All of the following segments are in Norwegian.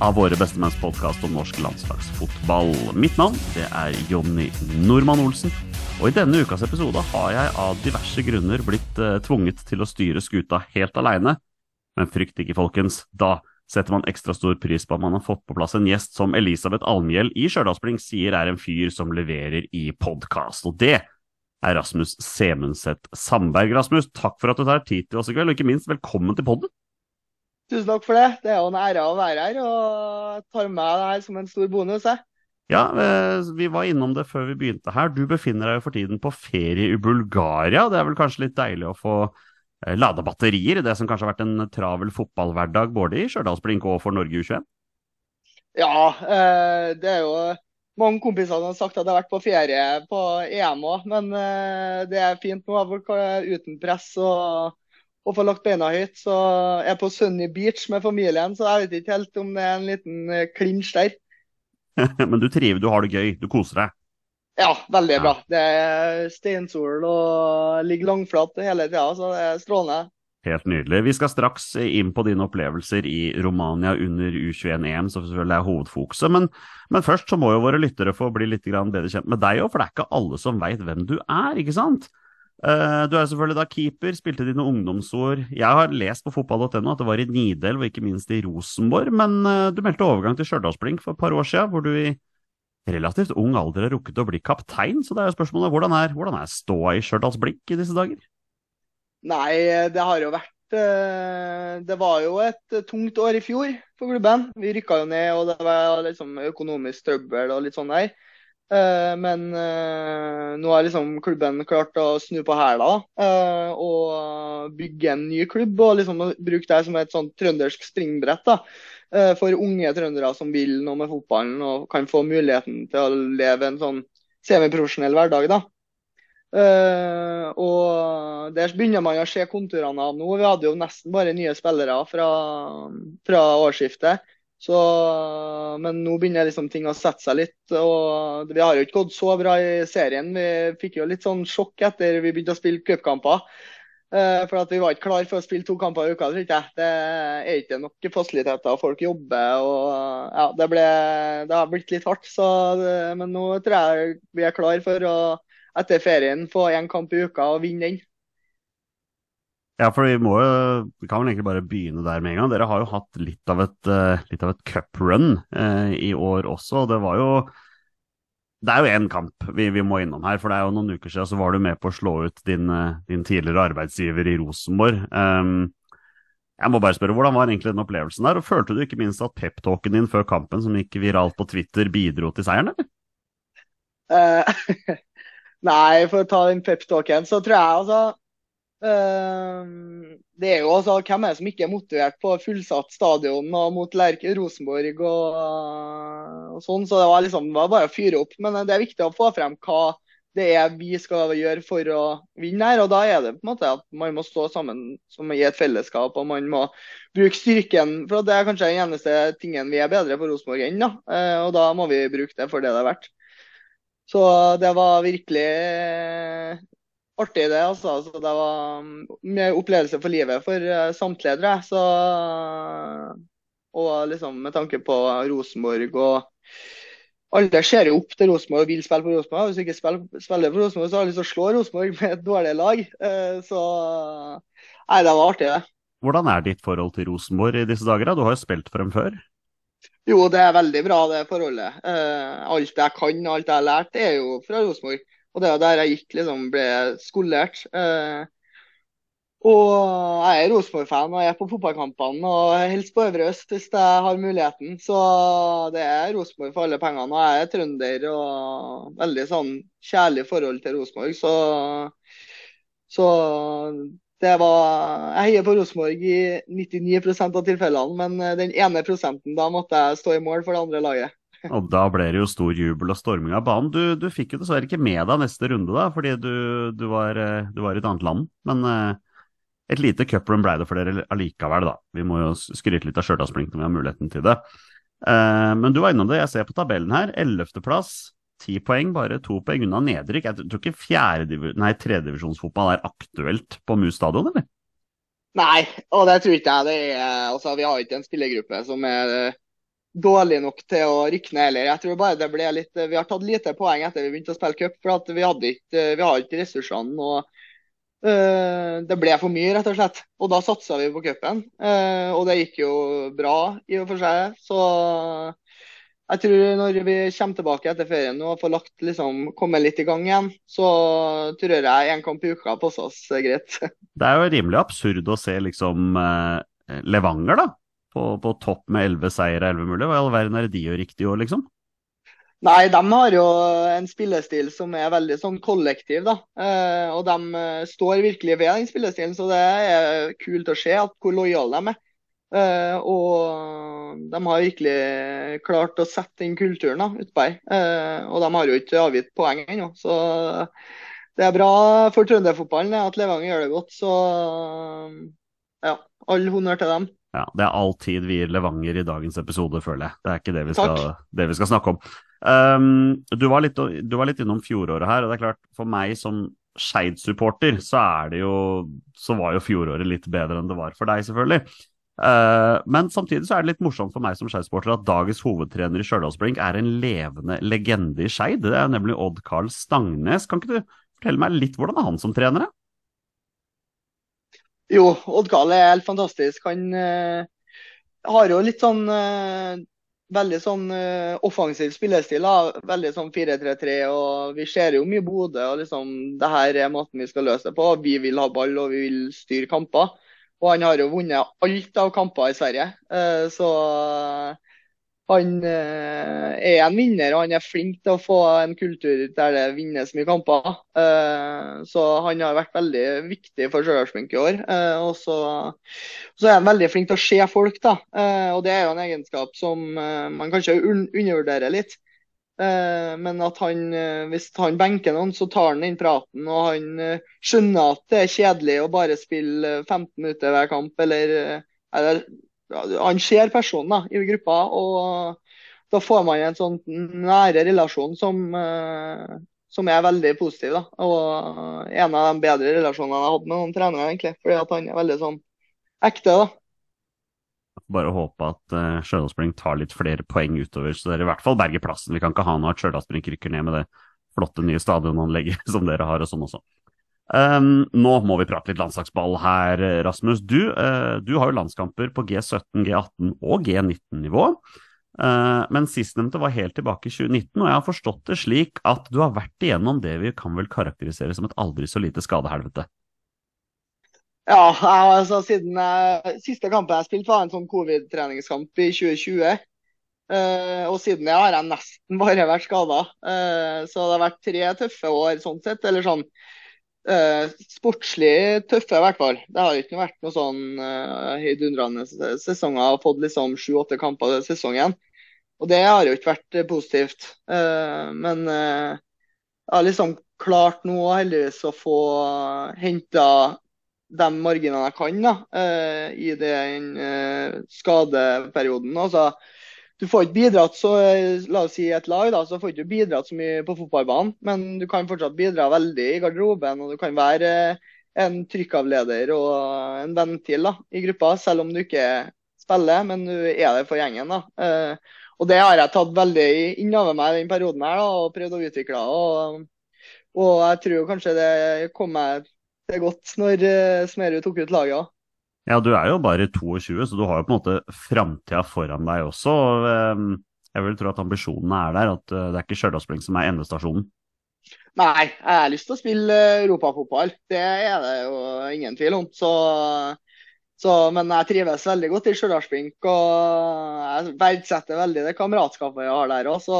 av Våre bestemenns podkast om norsk landslagsfotball. Mitt navn det er Jonny Normann Olsen. Og i denne ukas episode har jeg av diverse grunner blitt eh, tvunget til å styre skuta helt aleine. Men frykt ikke, folkens. Da setter man ekstra stor pris på at man har fått på plass en gjest som Elisabeth Almhjell i Stjørdalsblink sier er en fyr som leverer i podkast. Og det er Rasmus Semenseth Sandberg. Rasmus, takk for at du tar tid til oss i kveld, og ikke minst velkommen til podden. Tusen takk for det. Det er jo en ære å være her, og tar med det her som en stor bonus. Jeg. Ja, eh, vi var innom det før vi begynte her. Du befinner deg jo for tiden på ferie i Bulgaria. Det er vel kanskje litt deilig å få eh, lada batterier i det som kanskje har vært en travel fotballhverdag både i Stjørdalsblink og for Norge U21? Ja, eh, det er jo mange kompiser som har sagt at jeg har vært på ferie på EM òg, men det er fint nå uten press og, og få lagt beina høyt. Så jeg er på Sunny Beach med familien, så jeg vet ikke helt om det er en liten eh, klinsj der. Men du triver, du har det gøy, du koser deg. Ja, veldig Ja. bra. Det er steinsol og ligger langflat hele tida, så det er strålende. Helt nydelig. Vi skal straks inn på dine opplevelser i Romania under U21-EM, som selvfølgelig er hovedfokuset. Men, men først så må jo våre lyttere få bli litt bedre kjent med deg òg, for det er ikke alle som veit hvem du er, ikke sant? Eh, Du er selvfølgelig da keeper, spilte dine ungdomsår. Jeg har lest på fotball.no at det var i Nidelv og ikke minst i Rosenborg, men eh, du meldte overgang til Stjørdalsblink for et par år siden, hvor du i relativt ung alder har rukket å bli kaptein. Så det er jo spørsmålet hvordan er, hvordan er ståa i Stjørdalsblink i disse dager? Nei, det har jo vært eh, Det var jo et tungt år i fjor for klubben. Vi rykka jo ned, og det var liksom økonomisk trøbbel og litt sånn der. Eh, Men eh, nå har liksom klubben klart å snu på hæla eh, og bygge en ny klubb. Og liksom bruke det som et sånt trøndersk springbrett da, for unge trøndere som vil noe med fotballen og kan få muligheten til å leve en sånn semiprofesjonell hverdag. da. Og der begynner man å se konturene av nå. Vi hadde jo nesten bare nye spillere fra, fra årsskiftet. Så, men nå begynner liksom ting å sette seg litt. og Vi har jo ikke gått så bra i serien. Vi fikk jo litt sånn sjokk etter vi begynte å spille cupkamper. Eh, for at vi var ikke klar for å spille to kamper i uka. tror. Det er ikke nok fasiliteter, folk jobber. og ja, Det, ble, det har blitt litt hardt. Så, men nå tror jeg vi er klar for å etter ferien få én kamp i uka og vinne den. Ja, for vi må jo Vi kan vel egentlig bare begynne der med en gang. Dere har jo hatt litt av et, eh, litt av et cuprun eh, i år også. og Det var jo Det er jo én kamp vi, vi må innom her. For det er jo noen uker siden så var du med på å slå ut din, eh, din tidligere arbeidsgiver i Rosenborg. Um, jeg må bare spørre, Hvordan var egentlig den opplevelsen der? Og Følte du ikke minst at peptalken din før kampen, som gikk viralt på Twitter, bidro til seieren, eller? Uh, Nei, for å ta den peptalken, så tror jeg altså Det er jo altså Hvem er det som ikke er motivert på fullsatt stadion og mot Lerke Rosenborg og, og sånn, så det var liksom det var bare å fyre opp. Men det er viktig å få frem hva det er vi skal gjøre for å vinne her. Og da er det på en måte at man må stå sammen i et fellesskap, og man må bruke styrken. For det er kanskje den eneste tingen vi er bedre på Rosenborg enn, da. Eh, og da må vi bruke det for det det er verdt. Så det var virkelig artig, det. altså. Så det var mye opplevelse for livet for eh, samtlige, tror jeg. Så, og liksom med tanke på Rosenborg og alle ser jo opp til Rosenborg og vil spille på Rosenborg. Hvis du ikke spiller, spiller på Rosenborg, så har du lyst til å slå Rosenborg med et dårlig lag. Eh, Så nei, det var artig, det. Hvordan er ditt forhold til Rosenborg i disse dager? da? Du har jo spilt for dem før. Jo, det er veldig bra, det forholdet. Eh, alt jeg kan alt jeg har lært, er jo fra Rosenborg. Og det er der jeg gikk, liksom, ble skolert. Eh, og jeg er Rosenborg-fan og jeg er på fotballkampene og helst på Øvre Øst hvis jeg har muligheten. Så det er Rosenborg for alle pengene. Og jeg er trønder og veldig sånn kjærlig forhold til Rosenborg. Så, så var Jeg heier på Rosenborg i 99% av tilfellene, men den ene prosenten, da måtte jeg stå i mål for det andre laget. Og da ble det jo stor jubel og storming av banen. Du, du fikk jo dessverre ikke med deg neste runde, da, fordi du, du, var, eh, du var, i et annet land. Men eh, et lite cuprun ble det for dere allikevel, da. Vi må jo skryte litt av Stjørdalsblink når vi har muligheten til det. Eh, men du var innom det, jeg ser på tabellen her. Ellevteplass, ti poeng, bare to poeng unna nedrykk. Jeg tror ikke tredjedivisjonsfotball er aktuelt på Mus stadion, eller? Nei, og det tror ikke jeg. Det er, altså, vi har ikke en spillergruppe som er dårlig nok til å rykke ned heller. Jeg tror bare det ble litt Vi har tatt lite poeng etter vi begynte å spille cup, for vi, hadde ikke, vi har ikke ressursene. og uh, Det ble for mye, rett og slett. Og da satsa vi på cupen. Og det gikk jo bra i og for seg. Så jeg tror når vi kommer tilbake etter ferien og får lagt, liksom, komme litt i gang igjen, så tror jeg en kamp i uka passer oss greit. Det er jo rimelig absurd å se liksom Levanger, da på, på topp med elleve seire elleve mulige. Hva i all verden er det de gjør riktig i år, liksom? Nei, de har jo en spillestil som er veldig sånn kollektiv, da. Eh, og de eh, står virkelig ved den spillestilen, så det er kult å se at hvor lojale de er. Eh, og de har virkelig klart å sette den kulturen da, utpå her. Eh, og de har jo ikke avgitt poeng ennå, så det er bra for trønderfotballen at Levanger gjør det godt. Så ja, all honnør til dem. Ja, Det er alltid vi gir Levanger i dagens episode, føler jeg. Det er ikke det vi skal, det vi skal snakke om. Um, du, var litt, du, var litt, innom fjoråret her, og det er klart, for meg som Skeid-supporter, så er det jo Så var jo fjoråret litt bedre enn det var for deg, selvfølgelig. Uh, men samtidig så er det litt morsomt for meg som Skeid-supporter at dagens hovedtrener i Stjørdalsblink er en levende legende i Skeid. Det er nemlig Odd Karl Stangnes. Kan ikke du fortelle meg litt hvordan er han som trener? Jo, Odd Karl er helt fantastisk. Han uh, har jo litt sånn uh, veldig sånn uh, offensiv spillestil. Da. Veldig sånn 4-3-3. og Vi ser jo mye Bodø. og liksom, det her er måten vi skal løse det på. Vi vil ha ball og vi vil styre kamper. Og han har jo vunnet alt av kamper i Sverige. så han eh, er en vinner, og han er flink til å få en kultur der det vinnes mye kamper. Eh, så han har vært veldig viktig for Stjørdalsblink i år. Eh, og så, er han veldig flink til å se folk, da. og det er jo en egenskap som man kanskje undervurderer litt. Men at han, hvis han benker noen, så tar han den praten. Og han skjønner at det er kjedelig å bare spille 15 minutter hver kamp, eller, eller han ser personen i gruppa, og da får man en sånn nære relasjon som, eh, som er veldig positiv. Da. Og en av de bedre relasjonene jeg har hatt med noen trenere, egentlig. Fordi at han er veldig sånn ekte. da. Bare håpe at uh, Stjørdalsblink tar litt flere poeng utover, så dere i hvert fall berger plassen. Vi kan ikke ha noe at Stjørdalsblink rykker ned med det flotte nye stadionanlegget som dere har og sånn også. Um, nå må vi prate litt landslagsball her, Rasmus. Du, uh, du har jo landskamper på G17, G18 og G19-nivå. Uh, eh, men sistnevnte var helt tilbake i 2019, og jeg har forstått det slik at du har vært igjennom det vi kan vel karakterisere som et aldri så lite skadehelvete? Ja, altså siden jeg, siste kampen jeg spilte var en sånn covid-treningskamp i 2020. Uh, og siden det har jeg nesten bare vært skada. Uh, så det har vært tre tøffe år sånn sett. Eller sånn Uh, sportslig tøffe, i hvert fall. Det har ikke vært noe sånn uh, heidundrende sesonger. Jeg har fått liksom sju-åtte kamper i sesongen. Og det har jo ikke vært uh, positivt. Uh, men uh, jeg har liksom klart nå heldigvis å få henta de marginene jeg kan da, i den skadeperioden. Altså, du får ikke bidratt så la oss si et lag da, så får du ikke bidratt så mye på fotballbanen, men du kan fortsatt bidra veldig i garderoben. Og du kan være en trykkavleder og en ventil da, i gruppa, selv om du ikke spiller, men du er der for gjengen. da. Eh, og det har jeg tatt veldig innover meg den perioden her da, og prøvd å utvikle. Og, og jeg tror kanskje det kom meg til godt når Smerud tok ut laget òg. Ja, du er jo bare 22, så du har jo på en måte framtida foran deg også. Ehm, jeg vil tro at ambisjonene er der, at eh, det er ikke Stjørdalsblink som er endestasjonen. Nei, jeg har lyst til å spille europafotball. Det er det jo ingen tvil om. Så, så, men jeg trives veldig godt i Stjørdalsblink, og jeg verdsetter veldig det kameratskapet jeg har der òg.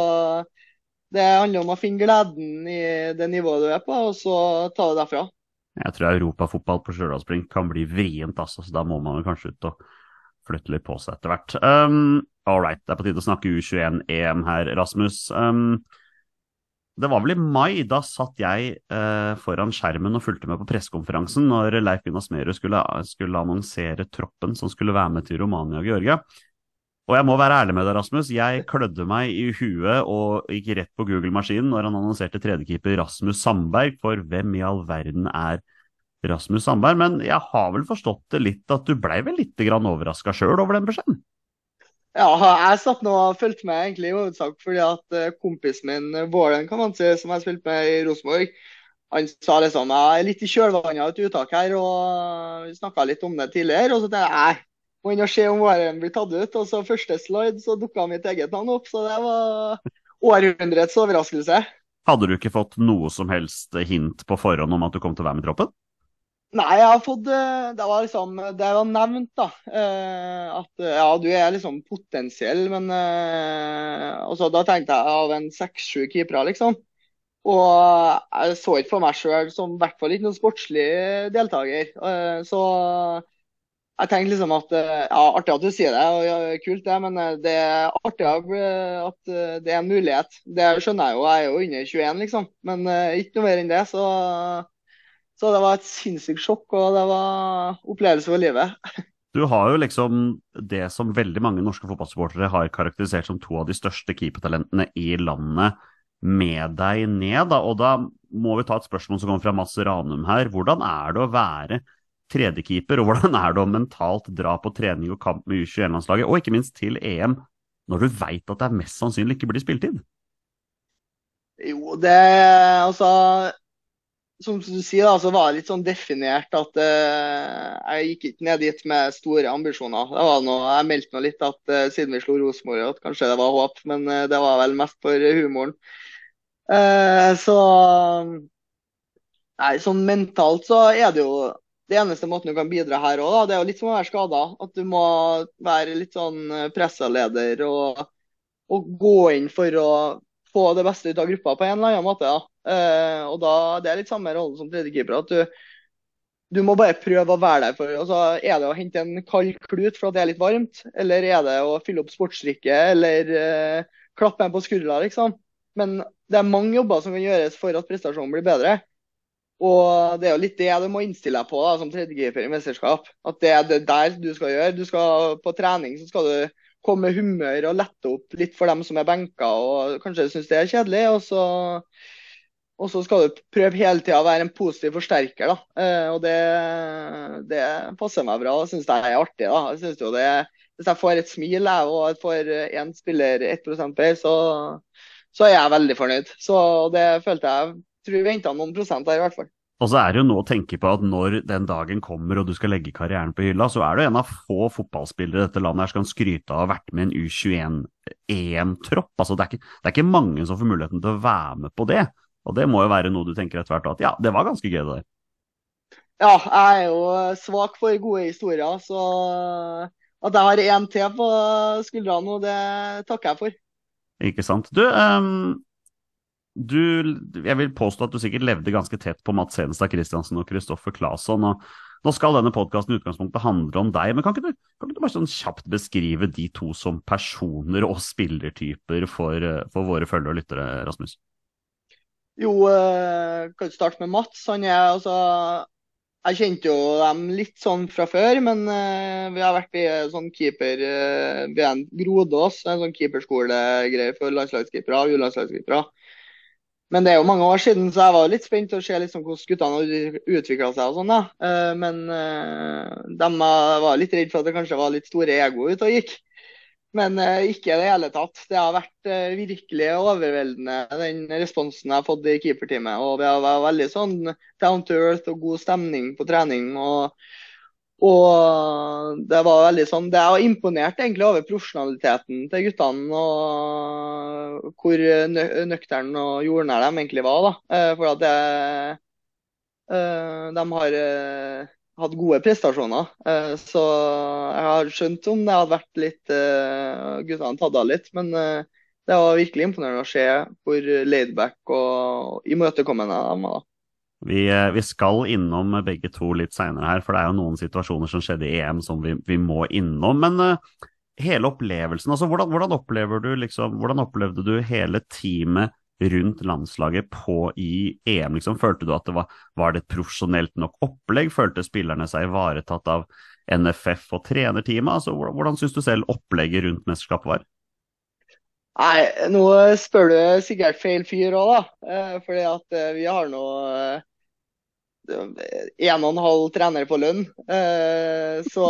Det handler om å finne gleden i det nivået du er på, og så ta det derfra. Jeg tror europafotball på Stjørdalsspring kan bli vrient, altså, så da må man kanskje ut og flytte litt på seg etter hvert. Um, All right, det er på tide å snakke U21-EM her, Rasmus. Um, det var vel i mai, da satt jeg eh, foran skjermen og fulgte med på pressekonferansen når Leif Gunnar Smerud skulle, skulle, annonsere troppen som skulle være med til Romania og Georgia. Og jeg må være ærlig med deg, Rasmus. Jeg klødde meg i huet og gikk rett på Google-maskinen når han annonserte tredjekeeper Rasmus Sandberg, for hvem i all verden er Rasmus Sandberg? Men jeg har vel forstått det litt at du blei vel litt overraska sjøl over den beskjeden? Ja, jeg satt nå og fulgte med egentlig i hovedsak fordi at eh, kompisen min eh, Vålen, kan man si, som jeg spilte med i Rosenborg, han sa liksom jeg er litt i kjølvannet av et uttak her, og vi snakka litt om det tidligere. Og så tenkte jeg må inn og se om varen blir tatt ut. Og så første slide så dukka mitt eget navn opp, så det var århundrets overraskelse. Hadde du ikke fått noe som helst hint på forhånd om at du kom til å være med i troppen? Nei, jeg har fått eh, Det var liksom Det var nevnt, da. Eh, at ja, du er liksom potensiell, men Og så Da tenkte jeg av en seks-sju keepere, liksom. Og jeg så ikke for meg sjøl som i hvert fall ikke noen sportslig deltaker. Så jeg tenkte liksom at ja, artig at du sier det, og ja, kult det, men det er artig at det er en mulighet. Det skjønner jeg jo, jeg er jo under 21, liksom. Men ikke noe mer enn det. Så så det var et sinnssykt sjokk, og det var opplevelse for livet. Du har jo liksom det som veldig mange norske fotballsupportere har karakterisert som to av de største keepertalentene i landet med deg ned. Da. Og da må vi ta et spørsmål som kommer fra Mads Ranum her. Hvordan er det å være tredjekeeper, og hvordan er det å mentalt dra på trening og kamp med U21-landslaget, og ikke minst til EM, når du veit at det er mest sannsynlig ikke blir spiltid? Jo, det Altså som du sier, da, så var det litt sånn definert at uh, jeg gikk ikke ned dit med store ambisjoner. Det var noe, jeg meldte nå litt at uh, siden vi slo Rosenborg, at kanskje det var håp, men uh, det var vel mest for humoren. så Nei, sånn mentalt så er det jo det eneste måten du kan bidra her òg, det er jo litt som å være skada. At du må være litt sånn pressaleder og, og gå inn for å få det beste ut av gruppa på en eller annen måte. Da. Eh, og da, Det er litt samme rollen som tredjekeeper. at du, du må bare prøve å være der. for altså, Er det å hente en kald klut for at det er litt varmt, eller er det å fylle opp sportsdrikke eller eh, klappe en på skuldra? liksom. Men det er mange jobber som kan gjøres for at prestasjonen blir bedre. Og det er jo litt det du må innstille deg på da, som tredjekeeper i mesterskap. At det er det der du skal gjøre. Du skal På trening så skal du komme med humør og lette opp litt for dem som er benka og kanskje syns det er kjedelig. og så og så skal du prøve hele tida å være en positiv forsterker. da. Eh, og det, det, passer meg bra. Jeg syns det er artig. da. Jeg synes jo det, Hvis jeg får et smil jeg, og får én spiller 1 bedre, så, så er jeg veldig fornøyd. Så det følte jeg tror vi henta noen prosent der, i hvert fall. Og så er det jo noe å tenke på at når den dagen kommer og du skal legge karrieren på hylla, så er du en av få fotballspillere i dette landet her som kan skryte av å ha vært med i en U21-EM-tropp. Altså, det, det, er ikke mange som får muligheten til å være med på det. Og det må jo være noe du tenker etter hvert at ja, det var ganske gøy det der. Ja, jeg er jo svak for gode historier, så at jeg har én til på skuldrene nå, det takker jeg for. Ikke sant. Du, um, du, jeg vil påstå at du sikkert levde ganske tett på Mats Henstad Christiansen og Kristoffer Claesson. Nå skal denne podkasten i utgangspunktet handle om deg, men kan ikke, du, kan ikke du, bare sånn kjapt beskrive de to som personer og spillertyper for, for våre følgere og lyttere, Rasmus? Jo, uh, kan starte med Mats. Han er altså Jeg kjente jo dem litt sånn fra før, men uh, vi har vært i sånn keeper vi ved en Grodås, en sånn keeperskolegreie for landslagskeepere og U-landslagskeepere. Men det er jo mange år siden, så jeg var litt spent å se liksom hvordan guttene utvikla seg. og sånn da. Men de var litt redd for at det kanskje var litt store ego ute og gikk. Men uh, ikke i det hele tatt. Det har vært virkelig overveldende, den responsen jeg har fått i keeperteamet. Og vi har vært veldig sånn down to earth og god stemning på trening. Og, Og det var veldig sånn Det var imponert egentlig over profesjonaliteten til guttene og hvor nø nøkterne og jordnære de egentlig var. da. Eh, for at det, eh, de har eh, hatt gode prestasjoner. Så jeg har skjønt om det hadde vært litt Guttene tatt av litt. Men det var virkelig imponerende å se hvor laidback og imøtekommende de var. Vi, eh, vi, skal innom begge to litt seinere her, for det er jo noen situasjoner som skjedde i EM som vi, vi må innom. Men uh, hele opplevelsen, altså hvordan, hvordan, du liksom, hvordan opplevde du hele teamet rundt landslaget på i EM? Liksom? Følte du at det var, var det et profesjonelt nok opplegg? Følte spillerne seg ivaretatt av NFF og trenerteamet? Altså, hvordan syns du selv opplegget rundt mesterskapet var? Nei, nå spør du sikkert feil fyr òg, da. Eh, fordi at eh, vi har nå eh, en og en halv trener på lønn. Så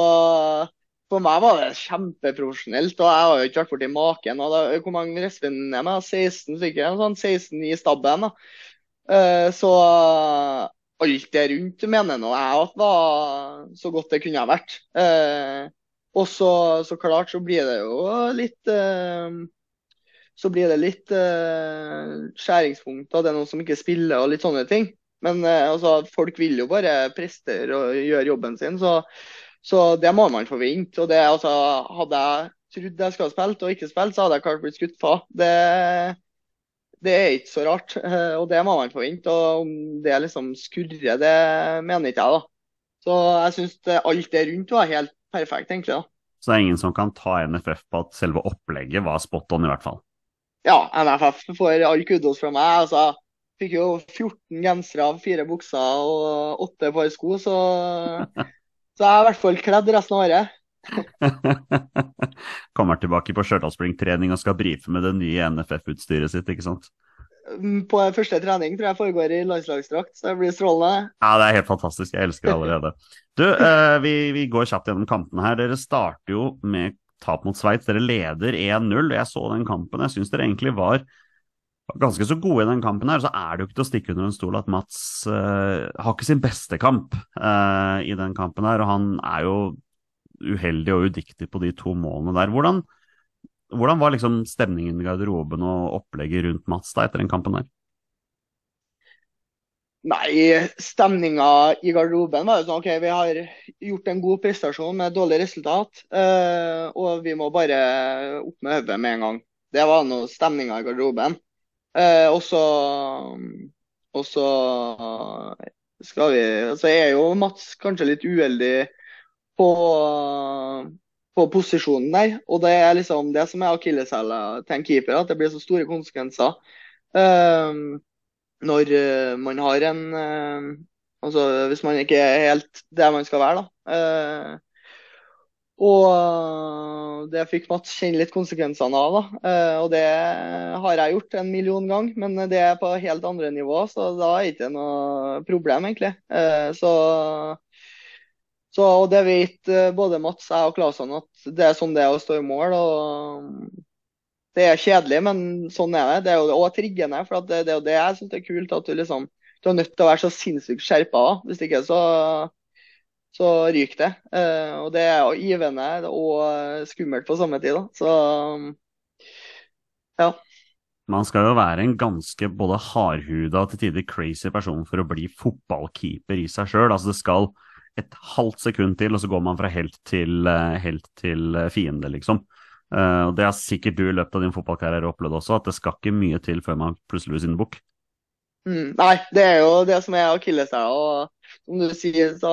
for meg var det kjempeprofesjonelt. Og jeg har jo ikke vært borti maken. Og da, hvor mange restvinner jeg med? 16 stykker? Sånn, 16 i stabben. da. Så alt det rundt mener nå jeg at var så godt det kunne ha vært. Og så, så klart så blir det jo litt så blir det litt skjæringspunkter. Det er noen som ikke spiller og litt sånne ting. Men uh, altså, folk vil jo bare prestere og gjøre jobben sin, så, så det må man forvente. Og det, altså, hadde jeg trodd jeg skulle ha spilt og ikke spilt, så hadde jeg klart blitt skutt på. Det, det er ikke så rart, uh, og det må man forvente. Og om det liksom skurrer, det mener ikke jeg, da. Så jeg syns alt det rundt var helt perfekt, egentlig. da. Så det er ingen som kan ta NFF på at selve opplegget var spot on, i hvert fall? ja, NFF får all kudos fra meg. altså Fikk jo 14 gensere, fire bukser og åtte par sko, så, så jeg er i hvert fall kledd resten av året. Kommer tilbake på Stjørdalsblink-trening og skal brife med det nye NFF-utstyret sitt, ikke sant? Mm, på første trening tror jeg foregår i landslagsdrakt, så det blir strålende. Ja, det er helt fantastisk. Jeg elsker det allerede. Du, eh, vi, vi, går kjapt gjennom kampene her. Dere starter jo med tap mot Sveits. Dere leder 1-0. Jeg så den kampen. Jeg syns dere egentlig var ganske så gode i den kampen. her, Så er det jo ikke til å stikke under en stol at Mats uh, har ikke sin beste kamp uh, i den kampen her. Og han er jo uheldig og udiktig på de to målene der. Hvordan, hvordan var liksom stemningen i garderoben og opplegget rundt Mats da etter den kampen der? Nei, stemninga i garderoben var jo sånn OK, vi har gjort en god prestasjon med dårlig resultat. Uh, og vi må bare opp med hodet med en gang. Det var nå stemninga i garderoben. Uh, og så Og så skal vi Så er jo Mats kanskje litt uheldig på, på posisjonen der. Og det er liksom det som er akilleshæla til en keeper, at det blir så store konsekvenser. Eh, når uh, man har en uh, Altså hvis man ikke er helt det man skal være, da. Og det fikk Mats kjenne litt konsekvensene av. da, Og det har jeg gjort en million ganger, men det er på helt andre nivå, så da er det ikke noe problem, egentlig. Så, så og det vet både Mats, jeg og Klasan at det er sånn det er å stå i mål. og det er kjedelig, men sånn er det. Det er jo også triggende. For det, det, er jo det jeg syns er kult. At du liksom du er nødt til å være så sinnssykt skjerpa. Hvis ikke så, så ryker det. Uh, og det er givende og skummelt på samme tid. Da. Så ja. Man skal jo være en ganske både hardhuda og til tider crazy person for å bli fotballkeeper i seg sjøl. Altså det skal et halvt sekund til, og så går man fra helt til, eh, helt til eh, fiende, liksom. Og Det har sikkert du i løpet av din fotballkarriere opplevd også, at det skal ikke mye til før man plutselig blir sin bukk. Mm, nei, det er jo det som er akilleshæla. Som du sier, så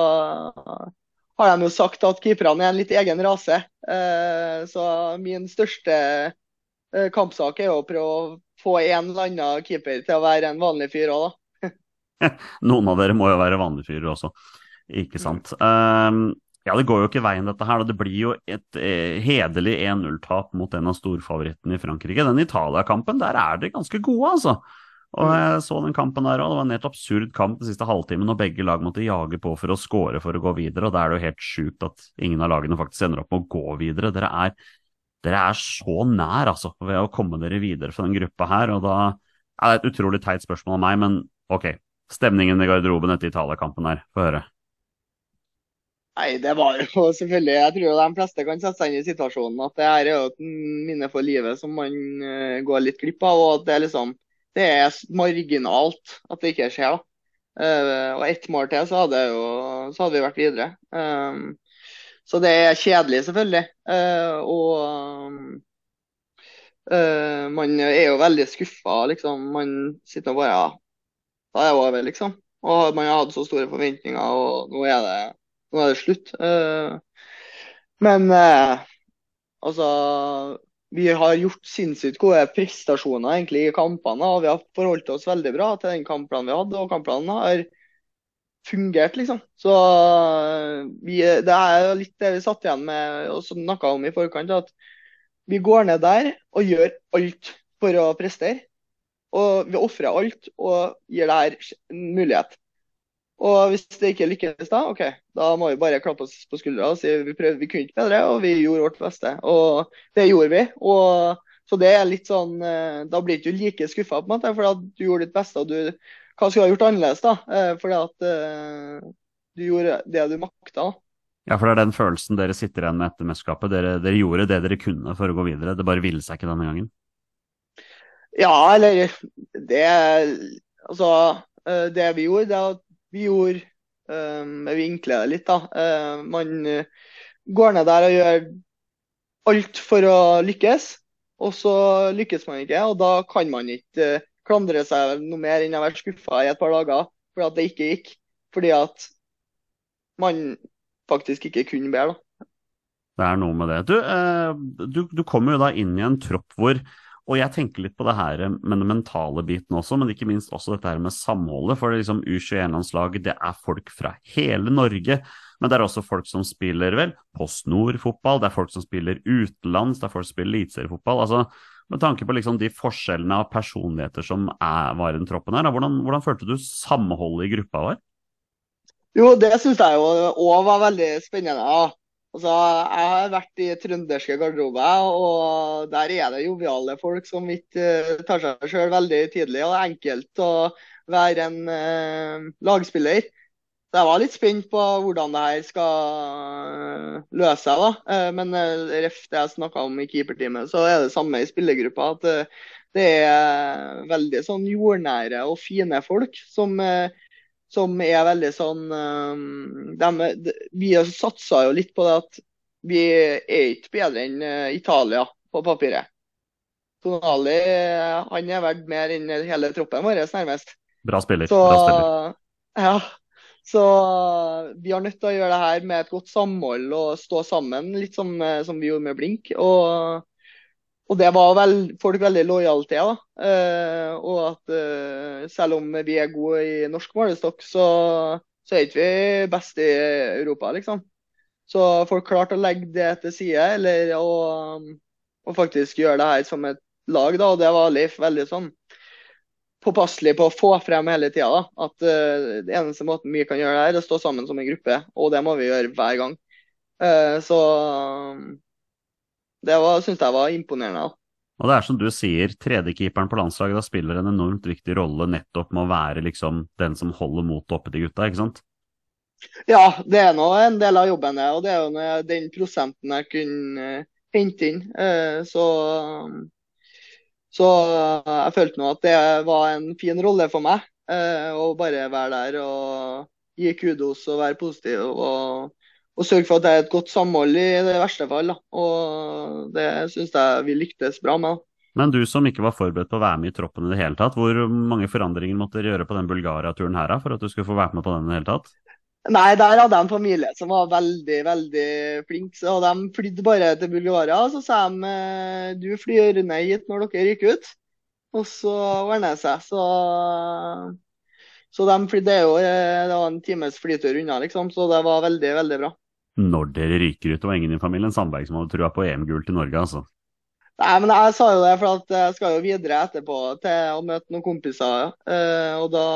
har de jo sagt at keeperne er en litt egen rase. Eh, så min største eh, kampsak er jo å prøve å få en eller annen keeper til å være en vanlig fyr òg, da. Noen av dere må jo være vanlige fyrer også, ikke sant. Mm. Ja, det går jo ikke veien, dette her. Det blir jo et eh, hederlig 1-0-tap mot en av storfavorittene i Frankrike. Den Italia-kampen, der er dere ganske gode, altså. Og mm. jeg så den kampen der òg. Det var en helt absurd kamp den siste halvtimen, og begge lag måtte jage på for å score for å gå videre. Og da er det jo helt sjukt at ingen av lagene faktisk ender opp med å gå videre. Dere er, dere er så nær, altså, ved å komme dere videre fra den gruppa her. Og da er det et utrolig teit spørsmål av meg, men ok. Stemningen i garderoben etter Italia-kampen her, få høre. Nei, det var jo selvfølgelig Jeg tror de fleste kan sette seg inn i situasjonen at det her er jo et minne for livet som man eh, går litt glipp av. Og at det er liksom Det er marginalt at det ikke skjer. da. Uh, og ett mål til, så hadde, jo, så hadde vi vært videre. Um, så det er kjedelig, selvfølgelig. Uh, og uh, man er jo veldig skuffa, liksom. Man sitter og bare Ja, da er det over, liksom. Og man har hatt så store forventninger, og nå er det nå er det slutt. Men altså Vi har gjort sinnssykt gode prestasjoner egentlig i kampene. og Vi har forholdt oss veldig bra til den kampplanen vi hadde, og kampplanen har fungert, liksom. Så uh, vi, det er litt det vi satt igjen med og snakka om i forkant. at vi går ned der og gjør alt for å prestere. Og vi ofrer alt og gir det her mulighet. Og hvis det ikke lykkes da, OK, da må vi bare klappe oss på skuldra og si vi prøvde, vi kunne ikke bedre, og vi gjorde vårt beste. Og det gjorde vi. Og så det er litt sånn eh, Da blir du ikke like skuffa, på en måte, for at du gjorde ditt beste. og du Hva skulle du ha gjort annerledes, da? Eh, fordi at uh, du gjorde det du makta. Ja, for det er den følelsen dere sitter igjen med etter mesterskapet. Dere, dere, gjorde det dere kunne for å gå videre. Det bare ville seg ikke denne gangen. Ja, eller Det Altså, det vi gjorde, det er at vi gjorde um, Jeg vinkler det litt, da. Uh, man uh, går ned der og gjør alt for å lykkes, og så lykkes man ikke. Og da kan man ikke klandre seg noe mer enn å være skuffa i et par dager fordi at det ikke gikk. Fordi at man faktisk ikke kunne bedre, da. Det er noe med det. Du, du, du kommer jo da inn i en tropp hvor og jeg tenker litt på det her med den mentale biten også, men ikke minst også dette her med samholdet. For liksom U21-landslaget, det er folk fra hele Norge. Men det er også folk som spiller vel Post Nord-fotball, det er folk som spiller utenlands, det er folk som spiller eliteseriefotball. Altså, med tanke på liksom de forskjellene av personligheter som er, var i den troppen her, hvordan, hvordan følte du samholdet i gruppa var? Jo, det syns jeg jo òg var veldig spennende. Ja. Altså, jeg har vært i trønderske garderober, og der er det joviale folk som ikke uh, tar seg sjøl veldig tidlig. Og det er enkelt å være en eh, lagspiller. Så jeg var litt spent på hvordan det her skal uh, løse seg. Uh, men ref det jeg snakka om i keeperteamet, så er det samme i spillergruppa. At det er veldig sånn jordnære og fine folk som som er veldig sånn um, de, Vi satsa jo litt på det at vi er ikke bedre enn uh, Italia på papiret. Tonali han er verdt mer enn hele troppen vår, nærmest. Bra spiller. Så, Bra spiller. Ja, så vi har nødt til å gjøre det her med et godt samhold og stå sammen, litt som, eh, som vi gjorde med Blink. Og og det var vel, folk veldig lojale til. da. Eh, og at eh, selv om vi er gode i norsk målestokk, så, så er ikke vi best i Europa, liksom. Så folk klarte å legge det til side, eller å, å faktisk gjøre det her som et lag. da, Og det var Leif veldig sånn påpasselig på å få frem hele tida. At uh, det eneste måten vi kan gjøre det her, er å stå sammen som en gruppe. Og det må vi gjøre hver gang. Uh, så det syns jeg var imponerende. Og det er som du sier, tredjekeeperen på landslaget da spiller en enormt viktig rolle nettopp med å være liksom den som holder motet oppe til gutta, ikke sant? Ja, det er nå en del av jobben, det. Og det er jo den prosenten jeg kunne uh, hente inn. Uh, så, så uh, jeg følte nå at det var en fin rolle for meg. Å bare være der og gi kudos og være positiv. og og sørge for at det er et godt samhold i det verste fall. Da. Og det syns jeg vi lyktes bra med. Men du som ikke var forberedt på å være med i troppen i det hele tatt, hvor mange forandringer måtte dere gjøre på den Bulgaria-turen her da, for at du skulle få være med på den i det hele tatt? Nei, der hadde jeg en familie som var veldig, veldig flink. Så de flydde bare til Bulgaria. og Så sa de eh, du flyr ned hit når dere ryker ut. Og så ordner det seg. Så, så de flydde jo eh, Det var en times flytur unna, liksom. Så det var veldig, veldig bra når dere ryker ut. Det var ingen i familien Sandberg som hadde trua på EM-gull til Norge, altså. Nei, men jeg sa jo det, for jeg skal jo videre etterpå til å møte noen kompiser. Uh, og da,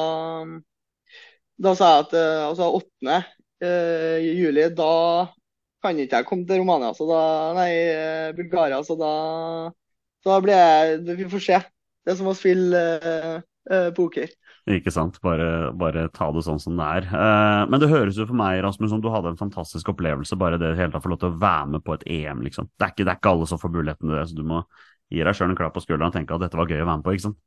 da sa jeg at uh, altså 8. Uh, juli, da kan ikke jeg komme til Romania, så da, nei, Bulgaria. Så da, så da blir jeg Vi får se. Det er som å spille eh, poker. Ikke sant. Bare, bare ta det sånn som det er. Eh, men det høres jo for meg, Rasmus, som du hadde en fantastisk opplevelse. Bare det hele tatt få lov til å være med på et EM, liksom. Det er ikke, det er ikke alle som får muligheten til det, så du må gi deg sjøl en klapp på skulderen og tenke at dette var gøy å være med på, ikke sant.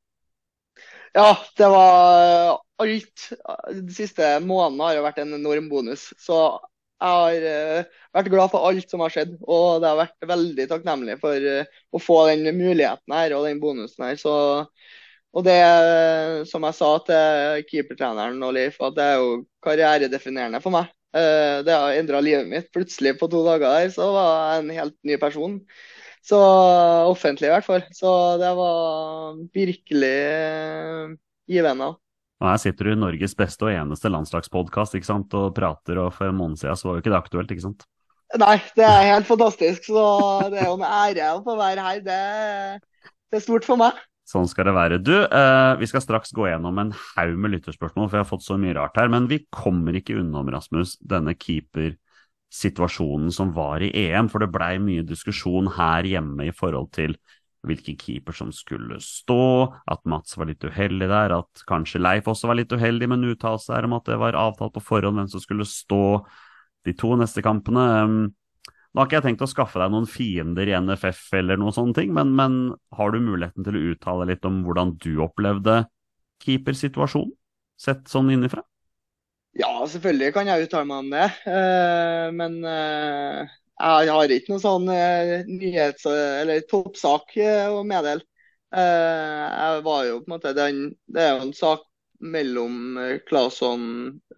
Ja, det var alt. De siste månedene har jo vært en enorm bonus. Så jeg har eh, vært glad for alt som har skjedd. Og det har vært veldig takknemlig for eh, å få den muligheten her og den bonusen her. Så, og det, som jeg sa til keepertreneren og Leif, at det er jo karrieredefinerende for meg. Eh, Det har endra livet mitt. Plutselig på to dager der så var jeg en helt ny person. Så offentlig i hvert fall. Så det var virkelig eh, givende. Og her sitter du i Norges beste og eneste landslagspodkast og prater, og for en måned siden så var jo ikke det aktuelt, ikke sant. Nei, det er helt fantastisk. Så det er jo en ære å få være her. Det, det er stort for meg. Sånn skal det være. Du, eh, vi skal straks gå gjennom en haug med lytterspørsmål, for jeg har fått så mye rart her. Men vi kommer ikke unnom, Rasmus, denne keepersituasjonen som var i EM. For det blei mye diskusjon her hjemme i forhold til hvilken keeper som skulle stå, at Mats var litt uheldig der, at kanskje Leif også var litt uheldig med en uttalelse her om at det var avtalt på forhånd hvem som skulle stå de to neste kampene. Nå har ikke jeg tenkt å skaffe deg noen fiender i NFF eller noen sånne ting, men, men har du muligheten til å uttale litt om hvordan du opplevde keepersituasjonen, sett sånn innifra? Ja, selvfølgelig kan jeg uttale meg om det. Eh, men eh, jeg har ikke noen sånn eh, nyhets- eller toppsak å meddele. Jeg var jo på en måte den, Det er jo en sak mellom eh, Claesson,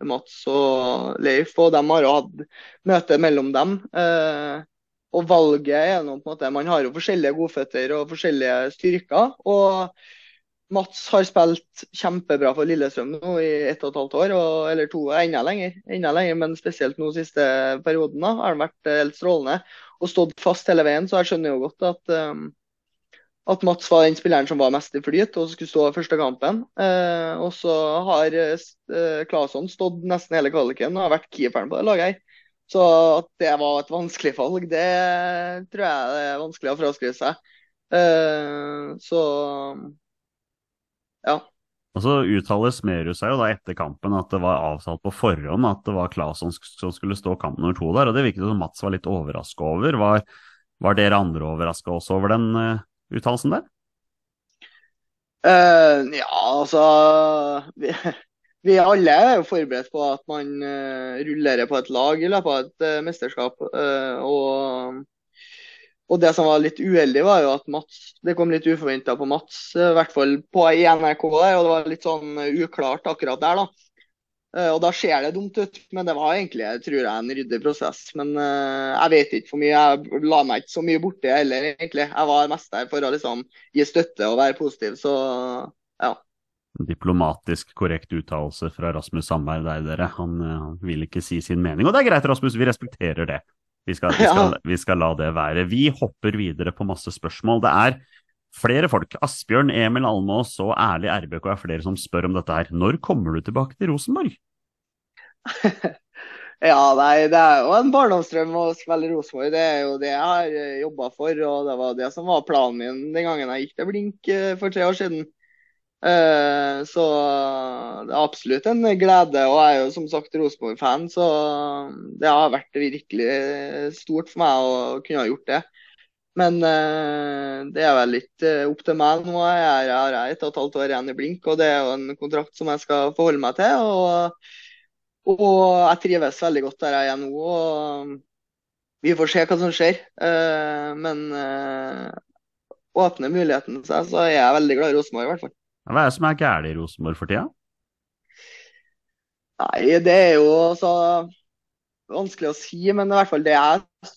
Mats og Leif, og de har jo hatt møte mellom dem. Eh, og valget er noe på en måte Man har jo forskjellige godføtter og forskjellige styrker. og Mats har spilt kjempebra for Lillestrøm nå i ett og et halvt år, og, eller to, enda lenger, enda lenger, men spesielt nå siste perioden da, har han vært eh, helt strålende og stått fast hele veien. Så jeg skjønner jo godt at, um, at Mats var den spilleren som var mest i flyt og skulle stå første kampen. Eh, og så har eh, Claesson stått nesten hele kvaliken og har vært keeperen på det laget. Så at det var et vanskelig valg, det tror jeg det er vanskelig å fraskrive seg. Eh, så ja. Og så uttaler Smerud seg jo da etter kampen at det var avtalt på forhånd at det var Claesson som skulle stå kamp nummer to der, og det virket som Mats var litt overraska over. Var, var, dere andre overraska også over den uh, uttalelsen der? Uh, ja, altså vi, vi, alle er jo forberedt på at man uh, rullerer på et lag i løpet av et uh, mesterskap. og og det som var litt uheldig, var jo at Mats, det kom litt uforventa på Mats, i hvert fall på NRK. Og det var litt sånn uklart akkurat der, da. Eh, og da ser det dumt ut, men det var egentlig tror jeg, en ryddig prosess. Men uh, jeg vet ikke for mye. Jeg la meg ikke så mye borti heller, egentlig. Jeg var mest der for å liksom gi støtte og være positiv, så ja. Diplomatisk korrekt uttalelse fra Rasmus Sandberg der, dere. Han, han vil ikke si sin mening. Og det er greit, Rasmus, vi respekterer det. Vi skal, vi, skal, vi skal, la det være. Vi hopper videre på masse spørsmål. Det er flere folk. Asbjørn, Emil Almås og Ærlig RBK er flere som spør om dette her. Når kommer du tilbake til Rosenborg? ja, nei, det er jo en barndomsdrøm å spille Rosenborg. Det er jo det jeg har eh, jobba for, og det var det som var planen min den gangen jeg gikk til Blink eh, for tre år siden. Eh, så det er absolutt en glede. Og jeg er jo som sagt Rosenborg-fan, så det har vært virkelig stort for meg å kunne ha gjort det. Men uh, det er vel litt uh, opp til meg nå. Jeg har et og et halvt år igjen i Blink, og det er jo en kontrakt som jeg skal forholde meg til. Og, og jeg trives veldig godt der jeg er nå. og Vi får se hva som skjer. Men åpner muligheten seg, så er jeg veldig glad i Rosenborg i hvert fall. Hva er det som er galt i Rosenborg for tida? Nei, det er jo så vanskelig å si, men i hvert fall det jeg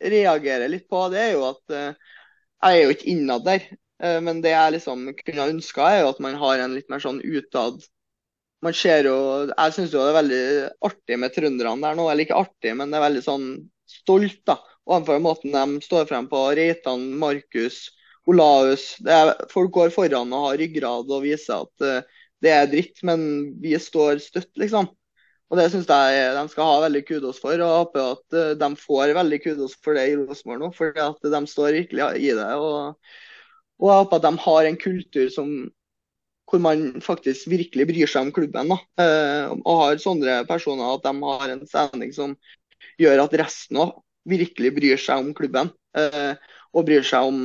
reagerer litt på, det er jo at uh, jeg er jo ikke innad der. Uh, men det jeg liksom kunne ønska, er jo at man har en litt mer sånn utad Man ser jo Jeg syns jo det er veldig artig med trønderne der nå. Eller ikke artig, men det er veldig sånn stolt da, overfor måten de står frem på. Reitan, Markus, Olaus er, Folk går foran og har ryggrad og viser at uh, det er dritt, men vi står støtt, liksom. Og Det syns jeg de skal ha veldig kudos for. og håper at uh, de får veldig kudos for det i Rosenborg nå. For de står virkelig i det. Og, og jeg håper at de har en kultur som hvor man faktisk virkelig bryr seg om klubben. Eh, og har sånne personer at de har en sending som gjør at resten òg virkelig bryr seg om klubben. Eh, og bryr seg om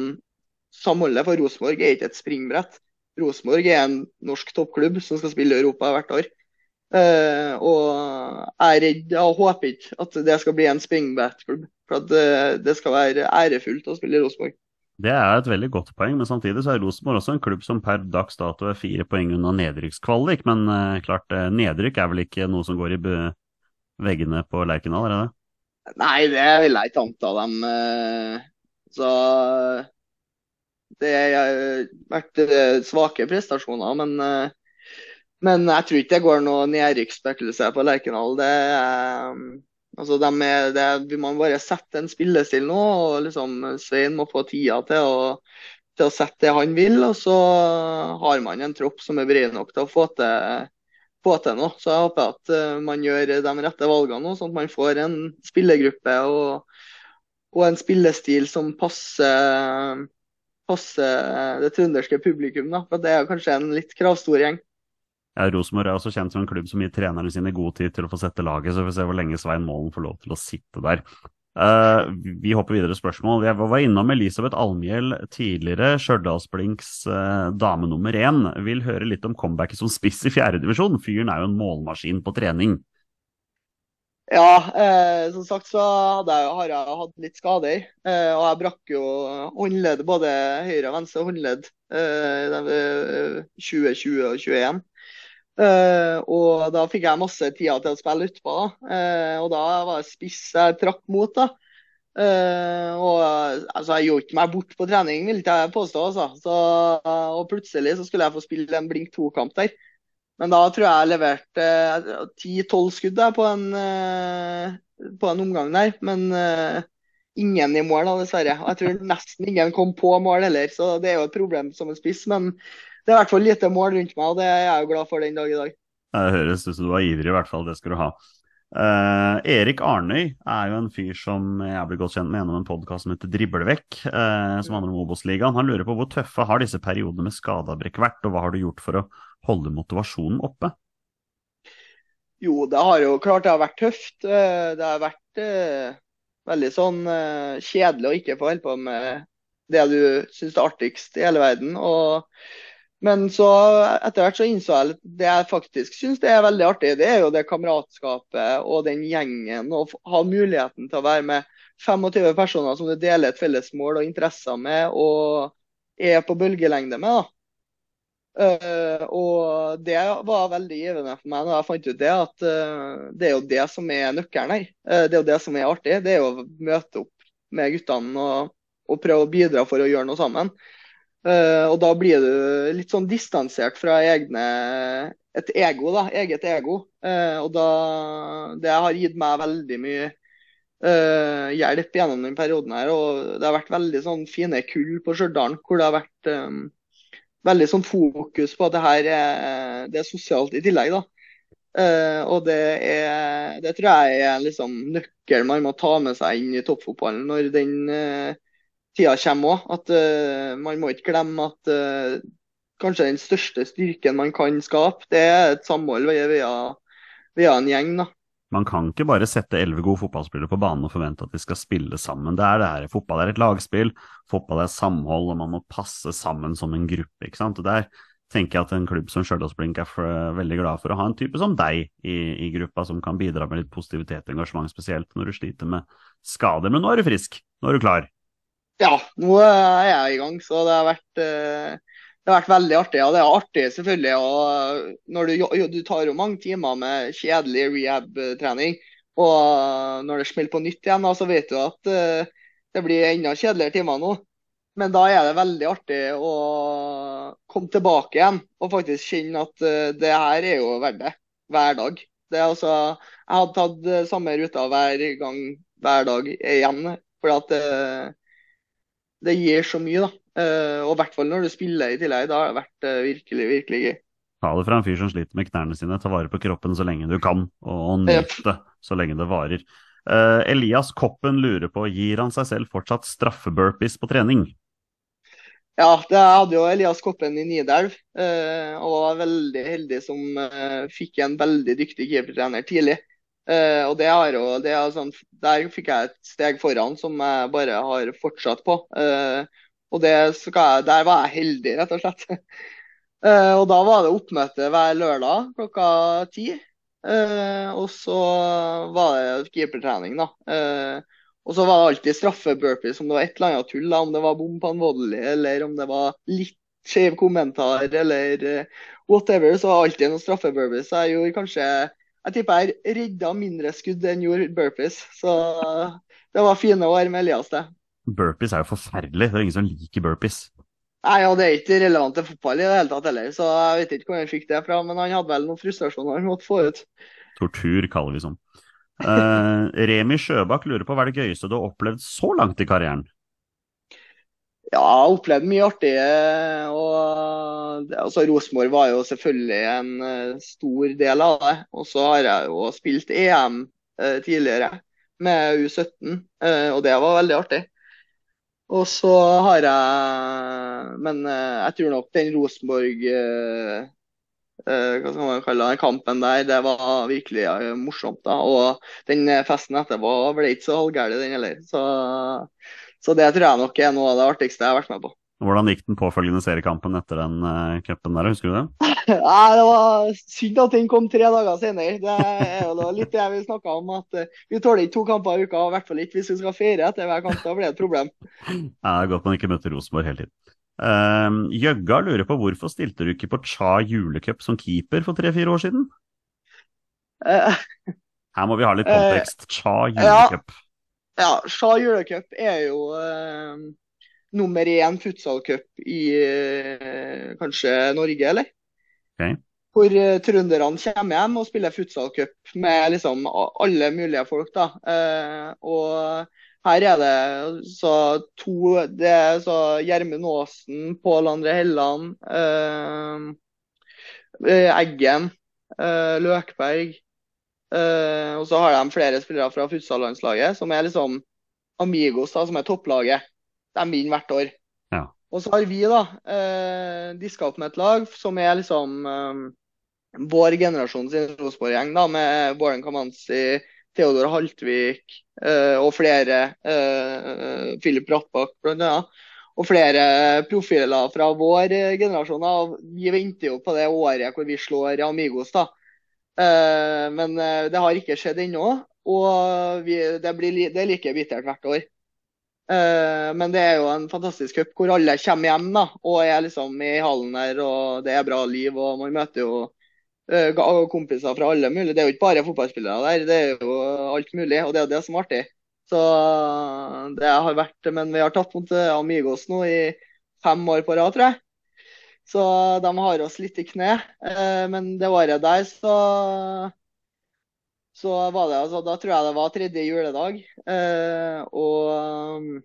samholdet. For Rosenborg er ikke et springbrett. Rosenborg er en norsk toppklubb som skal spille i Europa hvert år. Uh, og jeg er redd og håper ikke at det skal bli en springbrettklubb. For at det, det, skal være ærefullt å spille i Rosenborg. Det er et veldig godt poeng, men samtidig så er Rosenborg også en klubb som per dags dato er fire poeng unna nedrykkskvalik. Men uh, klart, uh, nedrykk er vel ikke noe som går i veggene på Lerkendal, er det det? Nei, det vil jeg ikke anta dem. så det har vært svake prestasjoner, men men jeg tror ikke det går noe nedrykksspøkelse på Lerkendal. Det, altså de er, det, vi må bare sette en spillestil nå. og liksom Svein må få tida til å, til å sette det han vil. Og så har man en tropp som er bred nok til å få til, få til noe. Så jeg håper at eh, man gjør de rette valgene nå, sånn at man får en spillergruppe og, og en spillestil som passer, passer det trønderske publikum. Da. For det er kanskje en litt kravstor gjeng. Ja, Rosenborg er også kjent som en klubb som gir trenerne sine god tid til å få sette laget, så vi får se hvor lenge Svein Målen får lov til å sitte der. Uh, vi hopper videre spørsmål. Jeg var innom Elisabeth Almhjell tidligere, Stjørdalsblinks uh, dame nummer én. Vil høre litt om comebacket som spiss i fjerdedivisjon. Fyren er jo en målmaskin på trening. Ja, eh, som sagt så jeg, har jeg hatt litt skader. Eh, og jeg brakk jo håndledd, både høyre og venstre håndledd, eh, 2020 og 2021. Uh, og da fikk jeg masse tida til å spille utpå. Uh, og da var det spiss jeg trakk mot. da. Uh, og altså, Jeg gjorde ikke meg bort på trening, vil jeg påstå. Altså. Så, og plutselig så skulle jeg få spille en blink to-kamp der. Men da tror jeg jeg leverte ti-tolv skudd på en, på en omgang der. Men ingen i mål, da, dessverre. Og jeg tror nesten ingen kom på mål heller, så det er jo et problem som en spiss. Men det er i hvert fall lite mål rundt meg, og det er jeg jo glad for den dag i dag. Det høres ut som du var ivrig, i hvert fall. Det skal du ha. Uh, Erik Arnøy er jo en fyr som jeg ble godt kjent med gjennom en podkast som heter Driblevekk, uh, som handler om Obos-ligaen. Han lurer på hvor tøffe har disse periodene med skadeavbrekk vært, og hva har du gjort for å holde motivasjonen oppe? Jo, det har jo klart det har vært tøft. Eh, det har vært uh, veldig sånn kjedelig å ikke få holde på med det du syns er artigst i hele verden. og men så etter hvert så innså jeg det jeg faktisk syns er veldig artig, det er jo det kameratskapet og den gjengen. Å ha muligheten til å være med 25 personer som du deler et felles mål og interesser med, og er på bølgelengde med. da. Uh, og det var veldig givende for meg når jeg fant ut det, at uh, det er jo det som er nøkkelen her. Uh, det er jo det som er artig. Det er jo å møte opp med guttene og, og prøve å bidra for å gjøre noe sammen. Uh, og da blir du litt sånn distansert fra egne, et ego, da, eget ego. Uh, og da, det har gitt meg veldig mye uh, hjelp gjennom den perioden her. Og det har vært veldig sånn fine kull på Stjørdal hvor det har vært um, veldig sånn fokus på at det her er, det er sosialt i tillegg. da. og det, er, det tror jeg er liksom nøkkelen man må ta med seg inn i toppfotballen når den tida kommer òg. At uh, man må ikke glemme at uh, kanskje den største styrken man kan skape, det er et samhold via, via en gjeng. da. Man kan ikke bare sette elleve gode fotballspillere på banen og forvente at de skal spille sammen. Det er det her. Fotball er et lagspill, fotball er samhold, og man må passe sammen som en gruppe. ikke sant? Og Der tenker jeg at en klubb som Stjørdalsblink er for, veldig glad for å ha en type som deg i, i, gruppa, som kan bidra med litt positivitet og engasjement, spesielt når du sliter med skader. Men nå er du frisk, nå er du klar. Ja, nå er jeg i gang, så det har vært, eh, det har vært veldig artig. Ja, det er artig selvfølgelig. Og når du, du tar jo mange timer med kjedelig rehab-trening, og når det smeller på nytt igjen, så vet du at eh, det blir enda kjedeligere timer nå. Men da er det veldig artig å komme tilbake igjen og faktisk kjenne at eh, det her er jo verdt det. Hver dag. Det altså, jeg hadde tatt samme ruta hver gang, hver dag igjen. For at det gir så mye, da. Uh, og i hvert fall når du spiller i tillegg. Da har det vært uh, virkelig, virkelig gøy. Ta det fra en fyr som sliter med knærne sine. Ta vare på kroppen så lenge du kan, og, nyt det så lenge det varer. Uh, Elias Koppen lurer på gir han seg selv fortsatt straffeburpees på trening? Ja, det hadde jo Elias Koppen i Nidelv, eh, og var veldig heldig som eh, fikk en veldig dyktig keepertrener tidlig. Eh, og det har jo, det er sånn, Der fikk jeg et steg foran som jeg bare har fortsatt på. Uh, og det jeg, der var jeg heldig, rett og slett. Uh, og da var det oppmøte hver lørdag klokka ti. Og så var det keepertrening, da. Og så var det alltid straffeburpees om det var et eller annet tull, da, om det var bom på en volley, eller om det var litt skjev kommentar, eller whatever. Så var det alltid noen straffeburpees. Jeg gjorde kanskje Jeg tipper jeg redda mindre skudd enn gjorde burpees. Så det var fine år med Elias, det. Burpees er jo forferdelig. Det er ingen som liker burpees. Nei, og Det er ikke relevant til fotball i det hele tatt heller, så jeg vet ikke hvor han fikk det fra. Men han hadde vel noen frustrasjoner han måtte få ut. Tortur, kaller vi sånn. Uh, Remi Sjøbakk lurer på hva er det gøyeste du har opplevd så langt i karrieren? Ja, jeg har opplevd mye artig. og altså Rosenborg var jo selvfølgelig en uh, stor del av det. Og så har jeg jo spilt EM eh, tidligere med U17, og det var veldig artig. Og så har jeg Men jeg tror nok den Rosenborg hva skal man kalle den kampen der, det var virkelig morsomt. da, Og den festen etterpå ble ikke så halvgæren, den heller. Så så det tror jeg nok er noe av det artigste jeg har vært med på. Hvordan gikk den påfølgende seriekampen etter den uh, cupen der, husker du det? Nei, Det var synd at den kom tre dager senere. Det er jo litt det vi snakka om, at uh, vi tåler ikke to kamper i uka. I hvert fall ikke hvis vi skal feire etter hver kamp. Da blir det et problem. Ja, det er godt man ikke møter Rosenborg hele tiden. Uh, Jøgga lurer på hvorfor stilte du ikke på Cha julecup som keeper for tre-fire år siden? Her må vi ha litt kontekst. Cha julecup. Ja. Ja, Sja julecup er jo eh, nummer én futsalcup i eh, kanskje Norge, eller? Okay. Hvor eh, trønderne kommer hjem og spiller futsalcup med liksom alle mulige folk. da. Eh, og her er det så to Det er så Gjermund Aasen, Pål André Helland, eh, eh, Eggen, Løkberg. Uh, og så har de flere spillere fra futsallandslaget som er liksom Amigos, da, som er topplaget. De vinner hvert år. Ja. Og så har vi da uh, diska opp med et lag som er liksom um, vår generasjon sin Rosenborg-gjeng, da, med Båren Kamanzi, Theodor Haltvik uh, og flere. Uh, Philip Brattbakk, blant annet. Og flere profiler fra vår generasjon. Da. Vi venter jo på det året hvor vi slår Amigos. da. Eh, men eh, det har ikke skjedd ennå. Og vi, det, blir, det, er like bittert hvert år. Eh, men det er jo en fantastisk cup hvor alle kommer hjem da, og er liksom i hallen der, og det er bra liv. og Man møter jo kompiser fra alle mulige. Det er jo ikke bare fotballspillere der, det er jo alt mulig. Og det er jo det som er artig. Så det har vært, Men vi har tatt mot Amigos nå i fem år på rad, tror jeg. Så de har oss litt i kne. Eh, men det året der så så var det altså, Da tror jeg det var tredje juledag. Eh, og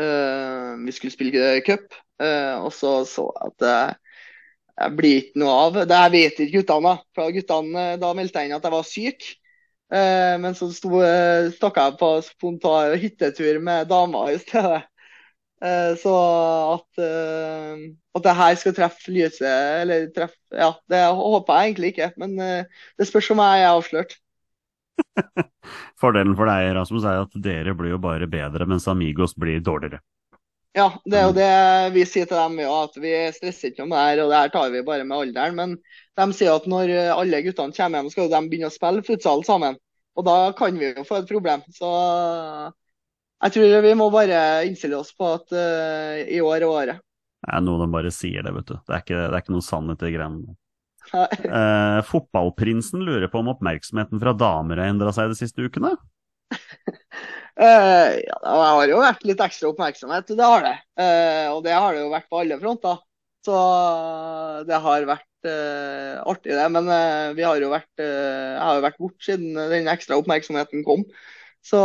eh, vi skulle spille cup. og så så jeg at det blir ikke noe av. Det jeg vet ikke guttene. For guttene, Da meldte jeg inn at jeg var syk. men så stakk jeg på spontan hyttetur med dama i stedet. Eh, så at, eh, at det her skal treffe lyset, eller treffe Ja, det håper jeg egentlig ikke, men eh, det spørs om jeg er avslørt. Fordelen for deg, Rasmus, er at dere blir jo bare bedre, mens Amigos blir dårligere. Ja, det er jo det vi sier til dem òg, at vi stresser ikke om det her, og det her tar vi bare med alderen. Men de sier at når alle guttene kommer hjem, skal de begynne å spille futsal sammen. Og da kan vi jo få et problem. Så jeg tror vi må bare innstille oss på at uh, i år er året. Det er noe de bare sier det, vet du. Det er ikke, det er ikke noe sannhet i greiene. uh, fotballprinsen lurer på om oppmerksomheten fra damer har endra seg de siste ukene? uh, ja, det har jo vært litt ekstra oppmerksomhet, det har det. Uh, og det har det jo vært på alle fronter. Så det har vært artig, det. Men vi har jo vært, jeg har jo vært borte siden den ekstra oppmerksomheten kom. Så,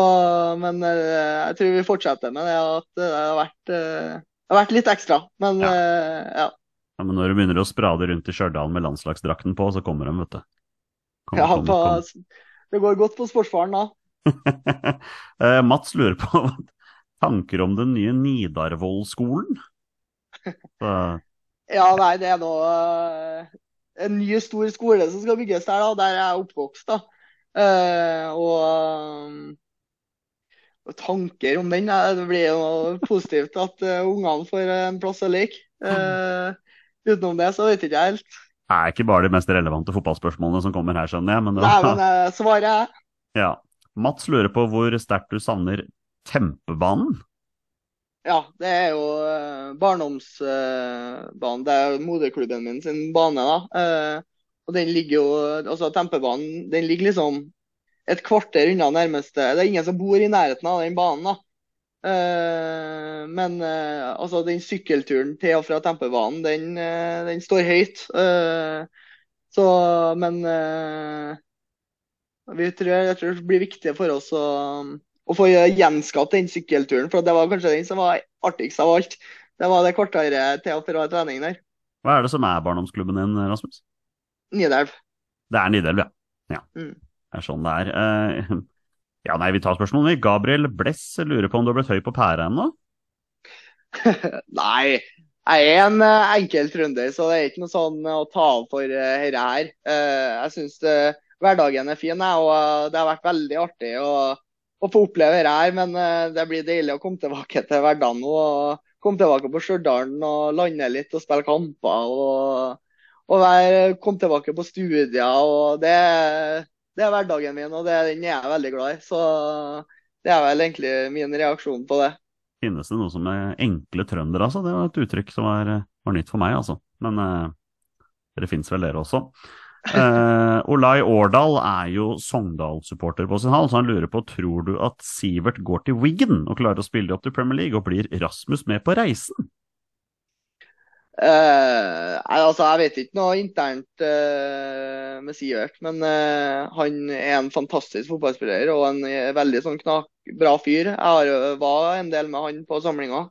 men eh, jeg tror vi fortsetter med det. At det har vært, eh, det har vært litt ekstra. Men ja. Eh, ja. ja. Men når du begynner å sprade rundt i Stjørdal med landslagsdrakten på, så kommer de, vet du. Kom, ja, kom, kom. det går godt på sportsfaren da. Mats lurer på tanker om den nye Nidarvoll-skolen? Ja, nei, det er nå eh, en ny, stor skole som skal bygges der, da. Der er oppvokst, da. Eh, og tanker om den. eh, Det blir jo positivt at eh, ungene får en plass å leke. Uh, utenom det så vet ikke jeg helt. det er ikke bare de mest relevante fotballspørsmålene som kommer her, skjønner jeg. Men, det Nei, men eh, svaret er ja. Mats lurer på hvor sterkt du savner Tempebanen. Ja, det er jo eh, barndomsbanen. det er moderklubben min sin bane, da. Eh, og den ligger jo Altså, Tempebanen, den ligger liksom et kvarter unna nærmeste Det er ingen som bor i nærheten av den banen, da. Uh, men uh, altså, den sykkelturen til og fra Tempebanen, den, uh, den står høyt. Så, men vi tror, jeg tror det blir viktig for oss å, å få gjenskapt den sykkelturen. For det var kanskje den som var artigst av alt. Det var det kvarteret til og fra trening der. Hva er det som er barndomsklubben din, Rasmus? Nidelv. Det er Nidelv, ja. ja. Mm. Er sånn det er. Eh, ja, nei, vi tar spørsmålene. Gabriel Bless lurer på om du har blitt høy på pæra ennå? Nei, jeg er en enkelt enkel trønder, så det er ikke noe sånn å ta av for dette her. Eh, jeg syns hverdagen er fin, og eh, det har vært veldig artig å, å få oppleve dette her. Men eh, det blir deilig å komme tilbake til hverdagen nå. Komme tilbake på Stjørdal og lande litt og spille kamper. og, og komme tilbake på studier. og det, det er hverdagen min, og det, den er jeg veldig glad i. Så det er vel egentlig min reaksjon på det. Finnes det noe som er enkle trøndere, altså? Det var et uttrykk som var, var nytt for meg, altså. Men eh, dere fins vel dere også. Eh, Olai Årdal er jo Sogndal-supporter på sin hall, så han lurer på tror du at Sivert går til Wiggen og klarer å spille opp til Premier League, og blir Rasmus med på reisen? Nei, altså, jeg vet ikke noe internt eh, med Sivert, men eh, han er en fantastisk fotballspiller og en veldig sånn knak, bra fyr. Jeg har, var en del med han på samlinga.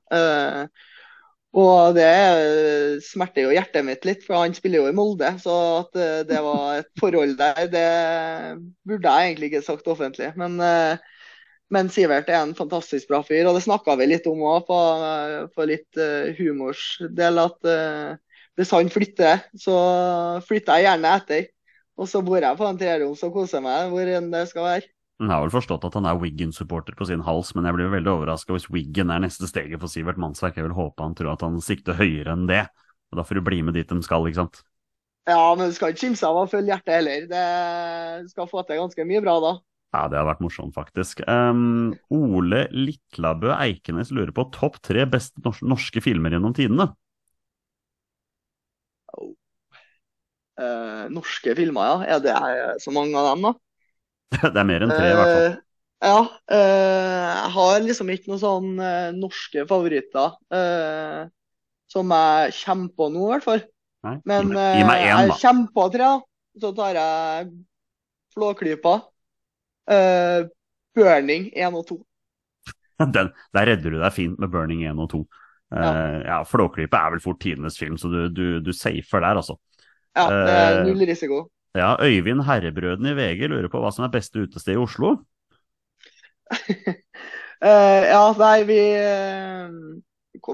Og det smerter jo hjertet mitt litt, for han spiller jo i Molde. Så at det var et forhold der, det burde jeg egentlig ikke sagt offentlig. Men eh, men Sivert er en fantastisk bra fyr, og det snakka vi litt om òg, på, på litt uh, humors del. At uh, hvis han flytter, så flytter jeg gjerne etter. Og så bor jeg på en treroms og koser meg hvor enn det skal være. Han har vel forstått at han er Wiggen-supporter på sin hals, men jeg blir veldig overraska hvis Wiggen er neste steget for Sivert Mannsverk. Jeg vil håpe han tror at han sikter høyere enn det. Og Da får du bli med dit de skal, ikke sant. Ja, men du skal ikke kimse av å følge hjertet heller. Det skal få til ganske mye bra da. Ja, det har vært morsomt, faktisk. Um, Ole Litlabø Eikenes lurer på topp tre beste norske filmer gjennom tidene. Uh, norske filmer, ja. Er det er så mange av dem, da? det er mer enn tre, i hvert fall. Eh, ja. eh, jeg har liksom ikke noen sånn eh, norske favoritter eh, som jeg kommer på nå, i hvert fall. Nei, Men gi meg, meg eh, jeg kommer på tre, da. Så tar jeg Flåklypa, eh, Burning 1 og 2. Den, der redder du deg fint med Burning 1 og 2. Uh, Ja. ja, Flåklypa er vel fort tidenes film, så du, du, du safer der, altså. Ja, det er Eh, null risiko. Ja, Øyvind Herrebrøden i VG lurer på hva som er beste utested i Oslo. uh, ja, nei, vi eh,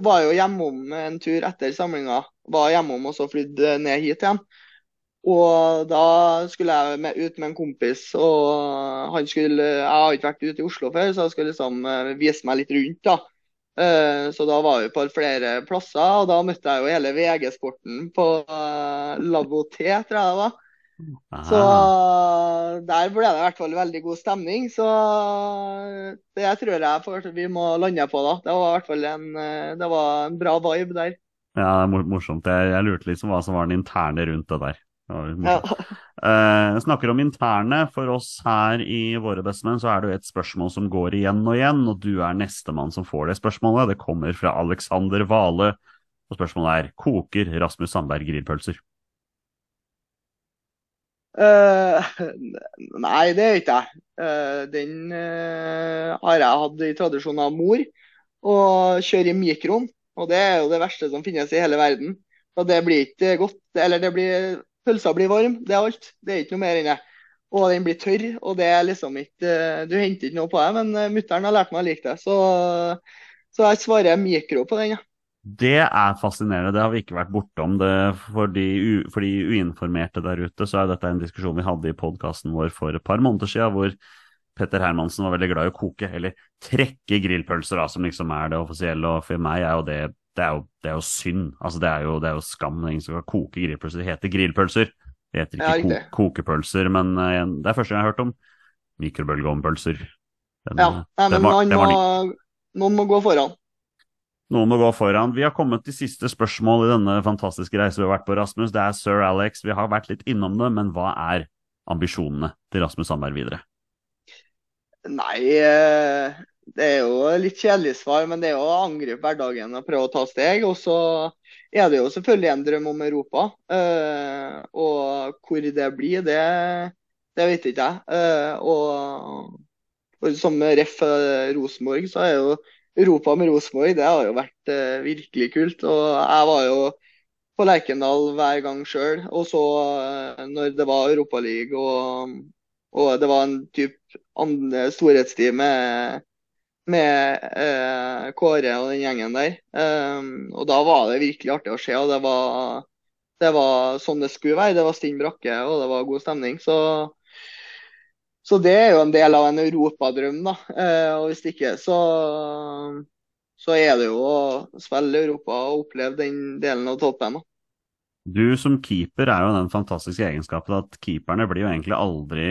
var jo hjemom en tur etter samlinga. Var hjemom og så flydd ned hit igjen. Og da skulle jeg med, ut med en kompis, og han skulle Jeg har ikke vært ute i Oslo før, så han skulle liksom eh, vise meg litt rundt, da. Eh, Så da var vi på flere plasser, og da møtte jeg jo hele VG-sporten på uh, Lavoté, tror jeg det var. Så Ah, der ble det i hvert fall veldig god stemning. Så det tror jeg vi må lande på da. Det var i hvert fall en, eh, det var en bra vibe der. ja, det er morsomt. Jeg, jeg lurte liksom hva som var den interne rundt det der. Ja. Eh, snakker om interne. For oss her i Våre bestemenn så er det jo et spørsmål som går igjen og igjen, og du er nestemann som får det spørsmålet. Det kommer fra Alexander Vale, og spørsmålet er koker Rasmus Sandberg grillpølser? Uh, nei, det gjør ikke jeg. Uh, den uh, har jeg hatt i tradisjon av mor, og kjøre i mikroen. Og det er jo det verste som finnes i hele verden. Og det blir ikke godt. Eller det blir Pølsa blir varm, det er alt. Det er ikke noe mer enn det. Og den blir tørr, og det er liksom ikke Du henter ikke noe på det, men mutter'n har lært meg å like det. Så, så jeg svarer mikro på den, ja. Det er fascinerende, det har vi ikke vært bortom. Det, for, de, for de uinformerte der ute, så er dette en diskusjon vi hadde i podkasten vår for et par måneder siden, hvor Petter Hermansen var veldig glad i å koke, eller trekke grillpølser, da, som liksom er det offisielle. Og for meg er jo det det er jo, det er jo synd. Altså, det er jo, det er jo skam. Det er ingen som skal koke grillpølser. Det heter grillpølser. Det heter ikke Ja, ko kokepølser, men uh, det er første gang jeg har hørt om mikrobølgeovnpølser. Ja, nei, men var- man må, noen må gå foran. Noen må gå foran. Vi har kommet til siste spørsmål i denne fantastiske reisen vi har vært på, Rasmus. Det er sir Alex. Vi har vært litt innom det, men hva er ambisjonene til Rasmus Sandberg videre? Nei, eh, det er jo litt kjedelig svar, men det er jo å angripe hverdagen og prøve å ta steg. Og så er det jo selvfølgelig en drøm om Europa. Uh, Og hvor det blir, det, det vet ikke jeg. Uh, Og, og som ref Rosenborg, så er jo Europa med Rosenborg, det har jo vært uh, virkelig kult. Og jeg var jo på Lerkendal hver gang sjøl. Og så når det var Europaliga og, og det var en type storhetstid med, med eh, Kåre og den gjengen der. Um, og da var det virkelig artig å se. og det var, det var sånn det skulle være. Det var stinn brakke og det var god stemning. Så, så det er jo en del av en europadrøm, da. Eh, og hvis ikke, så, så er det jo å spille Europa og oppleve den delen av toppen. da. Du som keeper er jo den fantastiske egenskapen at keeperne blir jo egentlig aldri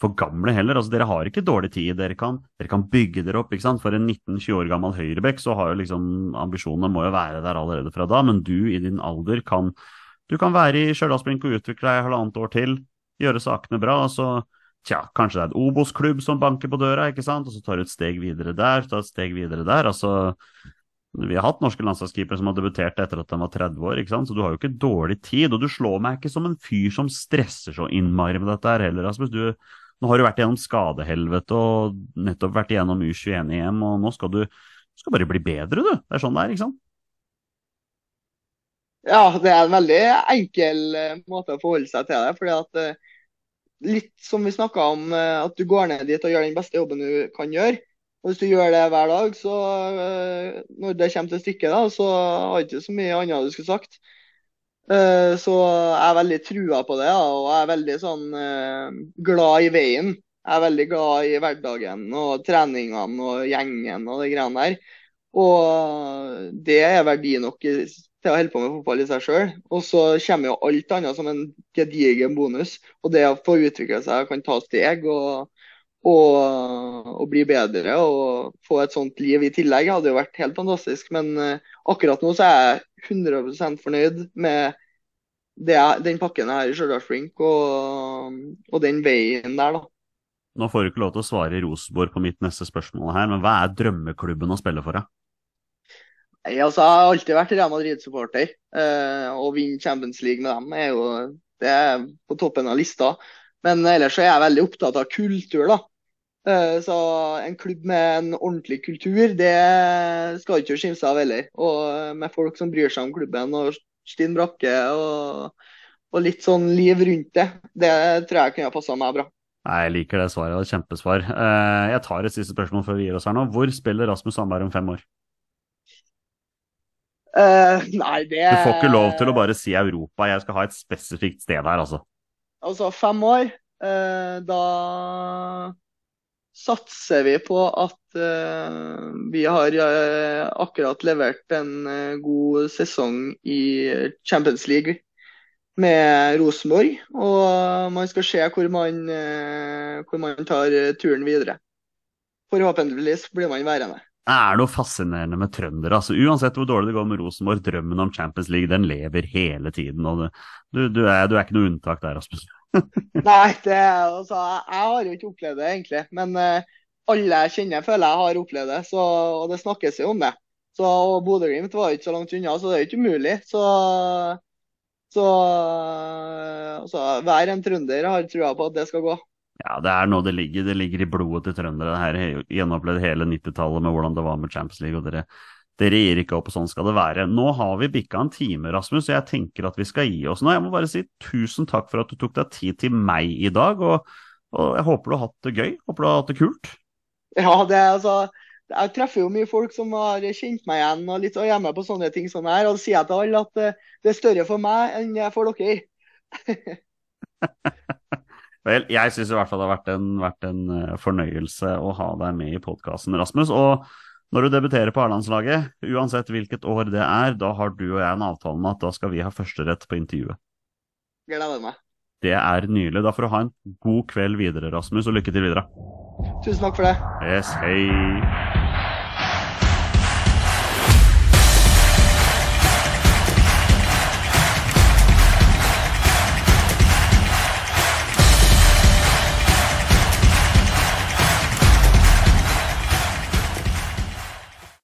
for gamle heller. Altså, dere har ikke dårlig tid. Dere kan, dere kan bygge dere opp. ikke sant? For en 19-20 år gammel høyrebekk så har jo liksom ambisjonene må jo være der allerede fra da. Men du i din alder kan du kan være i Stjørdalsblink og utvikle deg halvannet år til, gjøre sakene bra. og så Tja, kanskje det er et Obos-klubb som banker på døra, ikke sant, og så tar du et steg videre der, tar et steg videre der. altså vi har hatt norske landslagskeepere som har debutert etter at de var 30 år, ikke sant? så du har jo ikke dårlig tid. Og du slår meg ikke som en fyr som stresser så innmari med dette her heller, Rasmus. Du, nå har du vært igjennom skadehelvete og nettopp vært igjennom U21-EM, og nå skal du skal bare bli bedre, du. Det er sånn det er, ikke sant? Ja, det er en veldig enkel eh, måte å forholde seg til det. fordi at eh, Litt som vi snakka om, eh, at du går ned dit og gjør den beste jobben du kan gjøre. Og Hvis du gjør det hver dag, så når det kommer til stykket, da, så har du ikke så mye annet du skulle sagt. Eh, Så jeg er veldig trua på det, og jeg er veldig sånn eh, glad i veien. Jeg er veldig glad i hverdagen og treningene og gjengen og de greiene der. Og det er verdi nok til å holde på med fotball i seg sjøl. Og så kommer jo alt annet som en gedigen bonus. Og det å få utvikle seg, kan ta steg og, og, og bli bedre og få et sånt liv i tillegg, hadde jo vært helt fantastisk. Men eh, akkurat nå så er jeg 100 fornøyd med det, den pakken har i Stjørdalsblink og, og den veien der, da. Nå får du ikke lov til å svare Rosenborg på mitt neste spørsmål her, men hva er drømmeklubben å spille for, da? Nei, altså, Jeg har alltid vært Real Madrid-supporter. Eh, å vinne Champions League med dem er jo det er på toppen av lista. Men ellers så er jeg veldig opptatt av kultur. da. Eh, så en klubb med en ordentlig kultur, det skal ikke skimse av heller. Og med folk som bryr seg om klubben og stinn brakke og, og litt sånn liv rundt det. Det tror jeg kunne ha passa meg bra. Nei, Jeg liker det svaret, det kjempesvar. Eh, Jeg tar et siste spørsmål før vi gir oss her nå. Hvor spiller Rasmus Sandberg om fem år? Uh, nei, det Du får ikke lov til å bare si Europa, jeg skal ha et spesifikt sted her, altså. Altså fem år, uh, da satser vi på at uh, vi har uh, akkurat levert en uh, god sesong i Champions League med Rosenborg. Og man skal se hvor man, hvor man tar turen videre. Forhåpentligvis blir man værende. Det er noe fascinerende med trøndere. altså Uansett hvor dårlig det går med Rosenborg, drømmen om Champions League den lever hele tiden. du, du, er, du er ikke noe unntak der, Rasmus. Nei, det, altså, jeg har jo ikke opplevd det, egentlig. Men uh, alle jeg kjenner, føler jeg har opplevd det. Så, og det snakkes jo om det. Så, og Bodø-Glimt var jo ikke så langt unna, så det er jo ikke umulig. Så, så altså, hver en trønder har trua på at det skal gå. Ja, det er noe det ligger. Det ligger i blodet til trøndere. Det her har gjenopplevd hele 90-tallet med hvordan det var med Champions League. og dere, dere gir ikke opp, og sånn skal det være. Nå har vi bikka en time, Rasmus, og jeg tenker at vi skal gi oss nå. Jeg må bare si tusen takk for at du tok deg tid til meg i dag, og, og jeg håper du har hatt det gøy. Håper du har hatt det kult. Ja, det er altså jeg treffer jo mye folk som har kjent meg igjen og litt og er med på sånne ting som her. Og så sier jeg til alle at eh, det er større for meg enn for dere. Vel, jeg syns i hvert fall det har vært en, vært en eh, fornøyelse å ha deg med i podkasten, Rasmus. Og når du debuterer på A-landslaget, uansett hvilket år det er, da har du og jeg en avtale med at da skal vi ha førsterett på intervjuet. Gleder meg. Det er nydelig. Da får du ha en god kveld videre, Rasmus, og lykke til videre. Tusen takk for det. Yes, hei.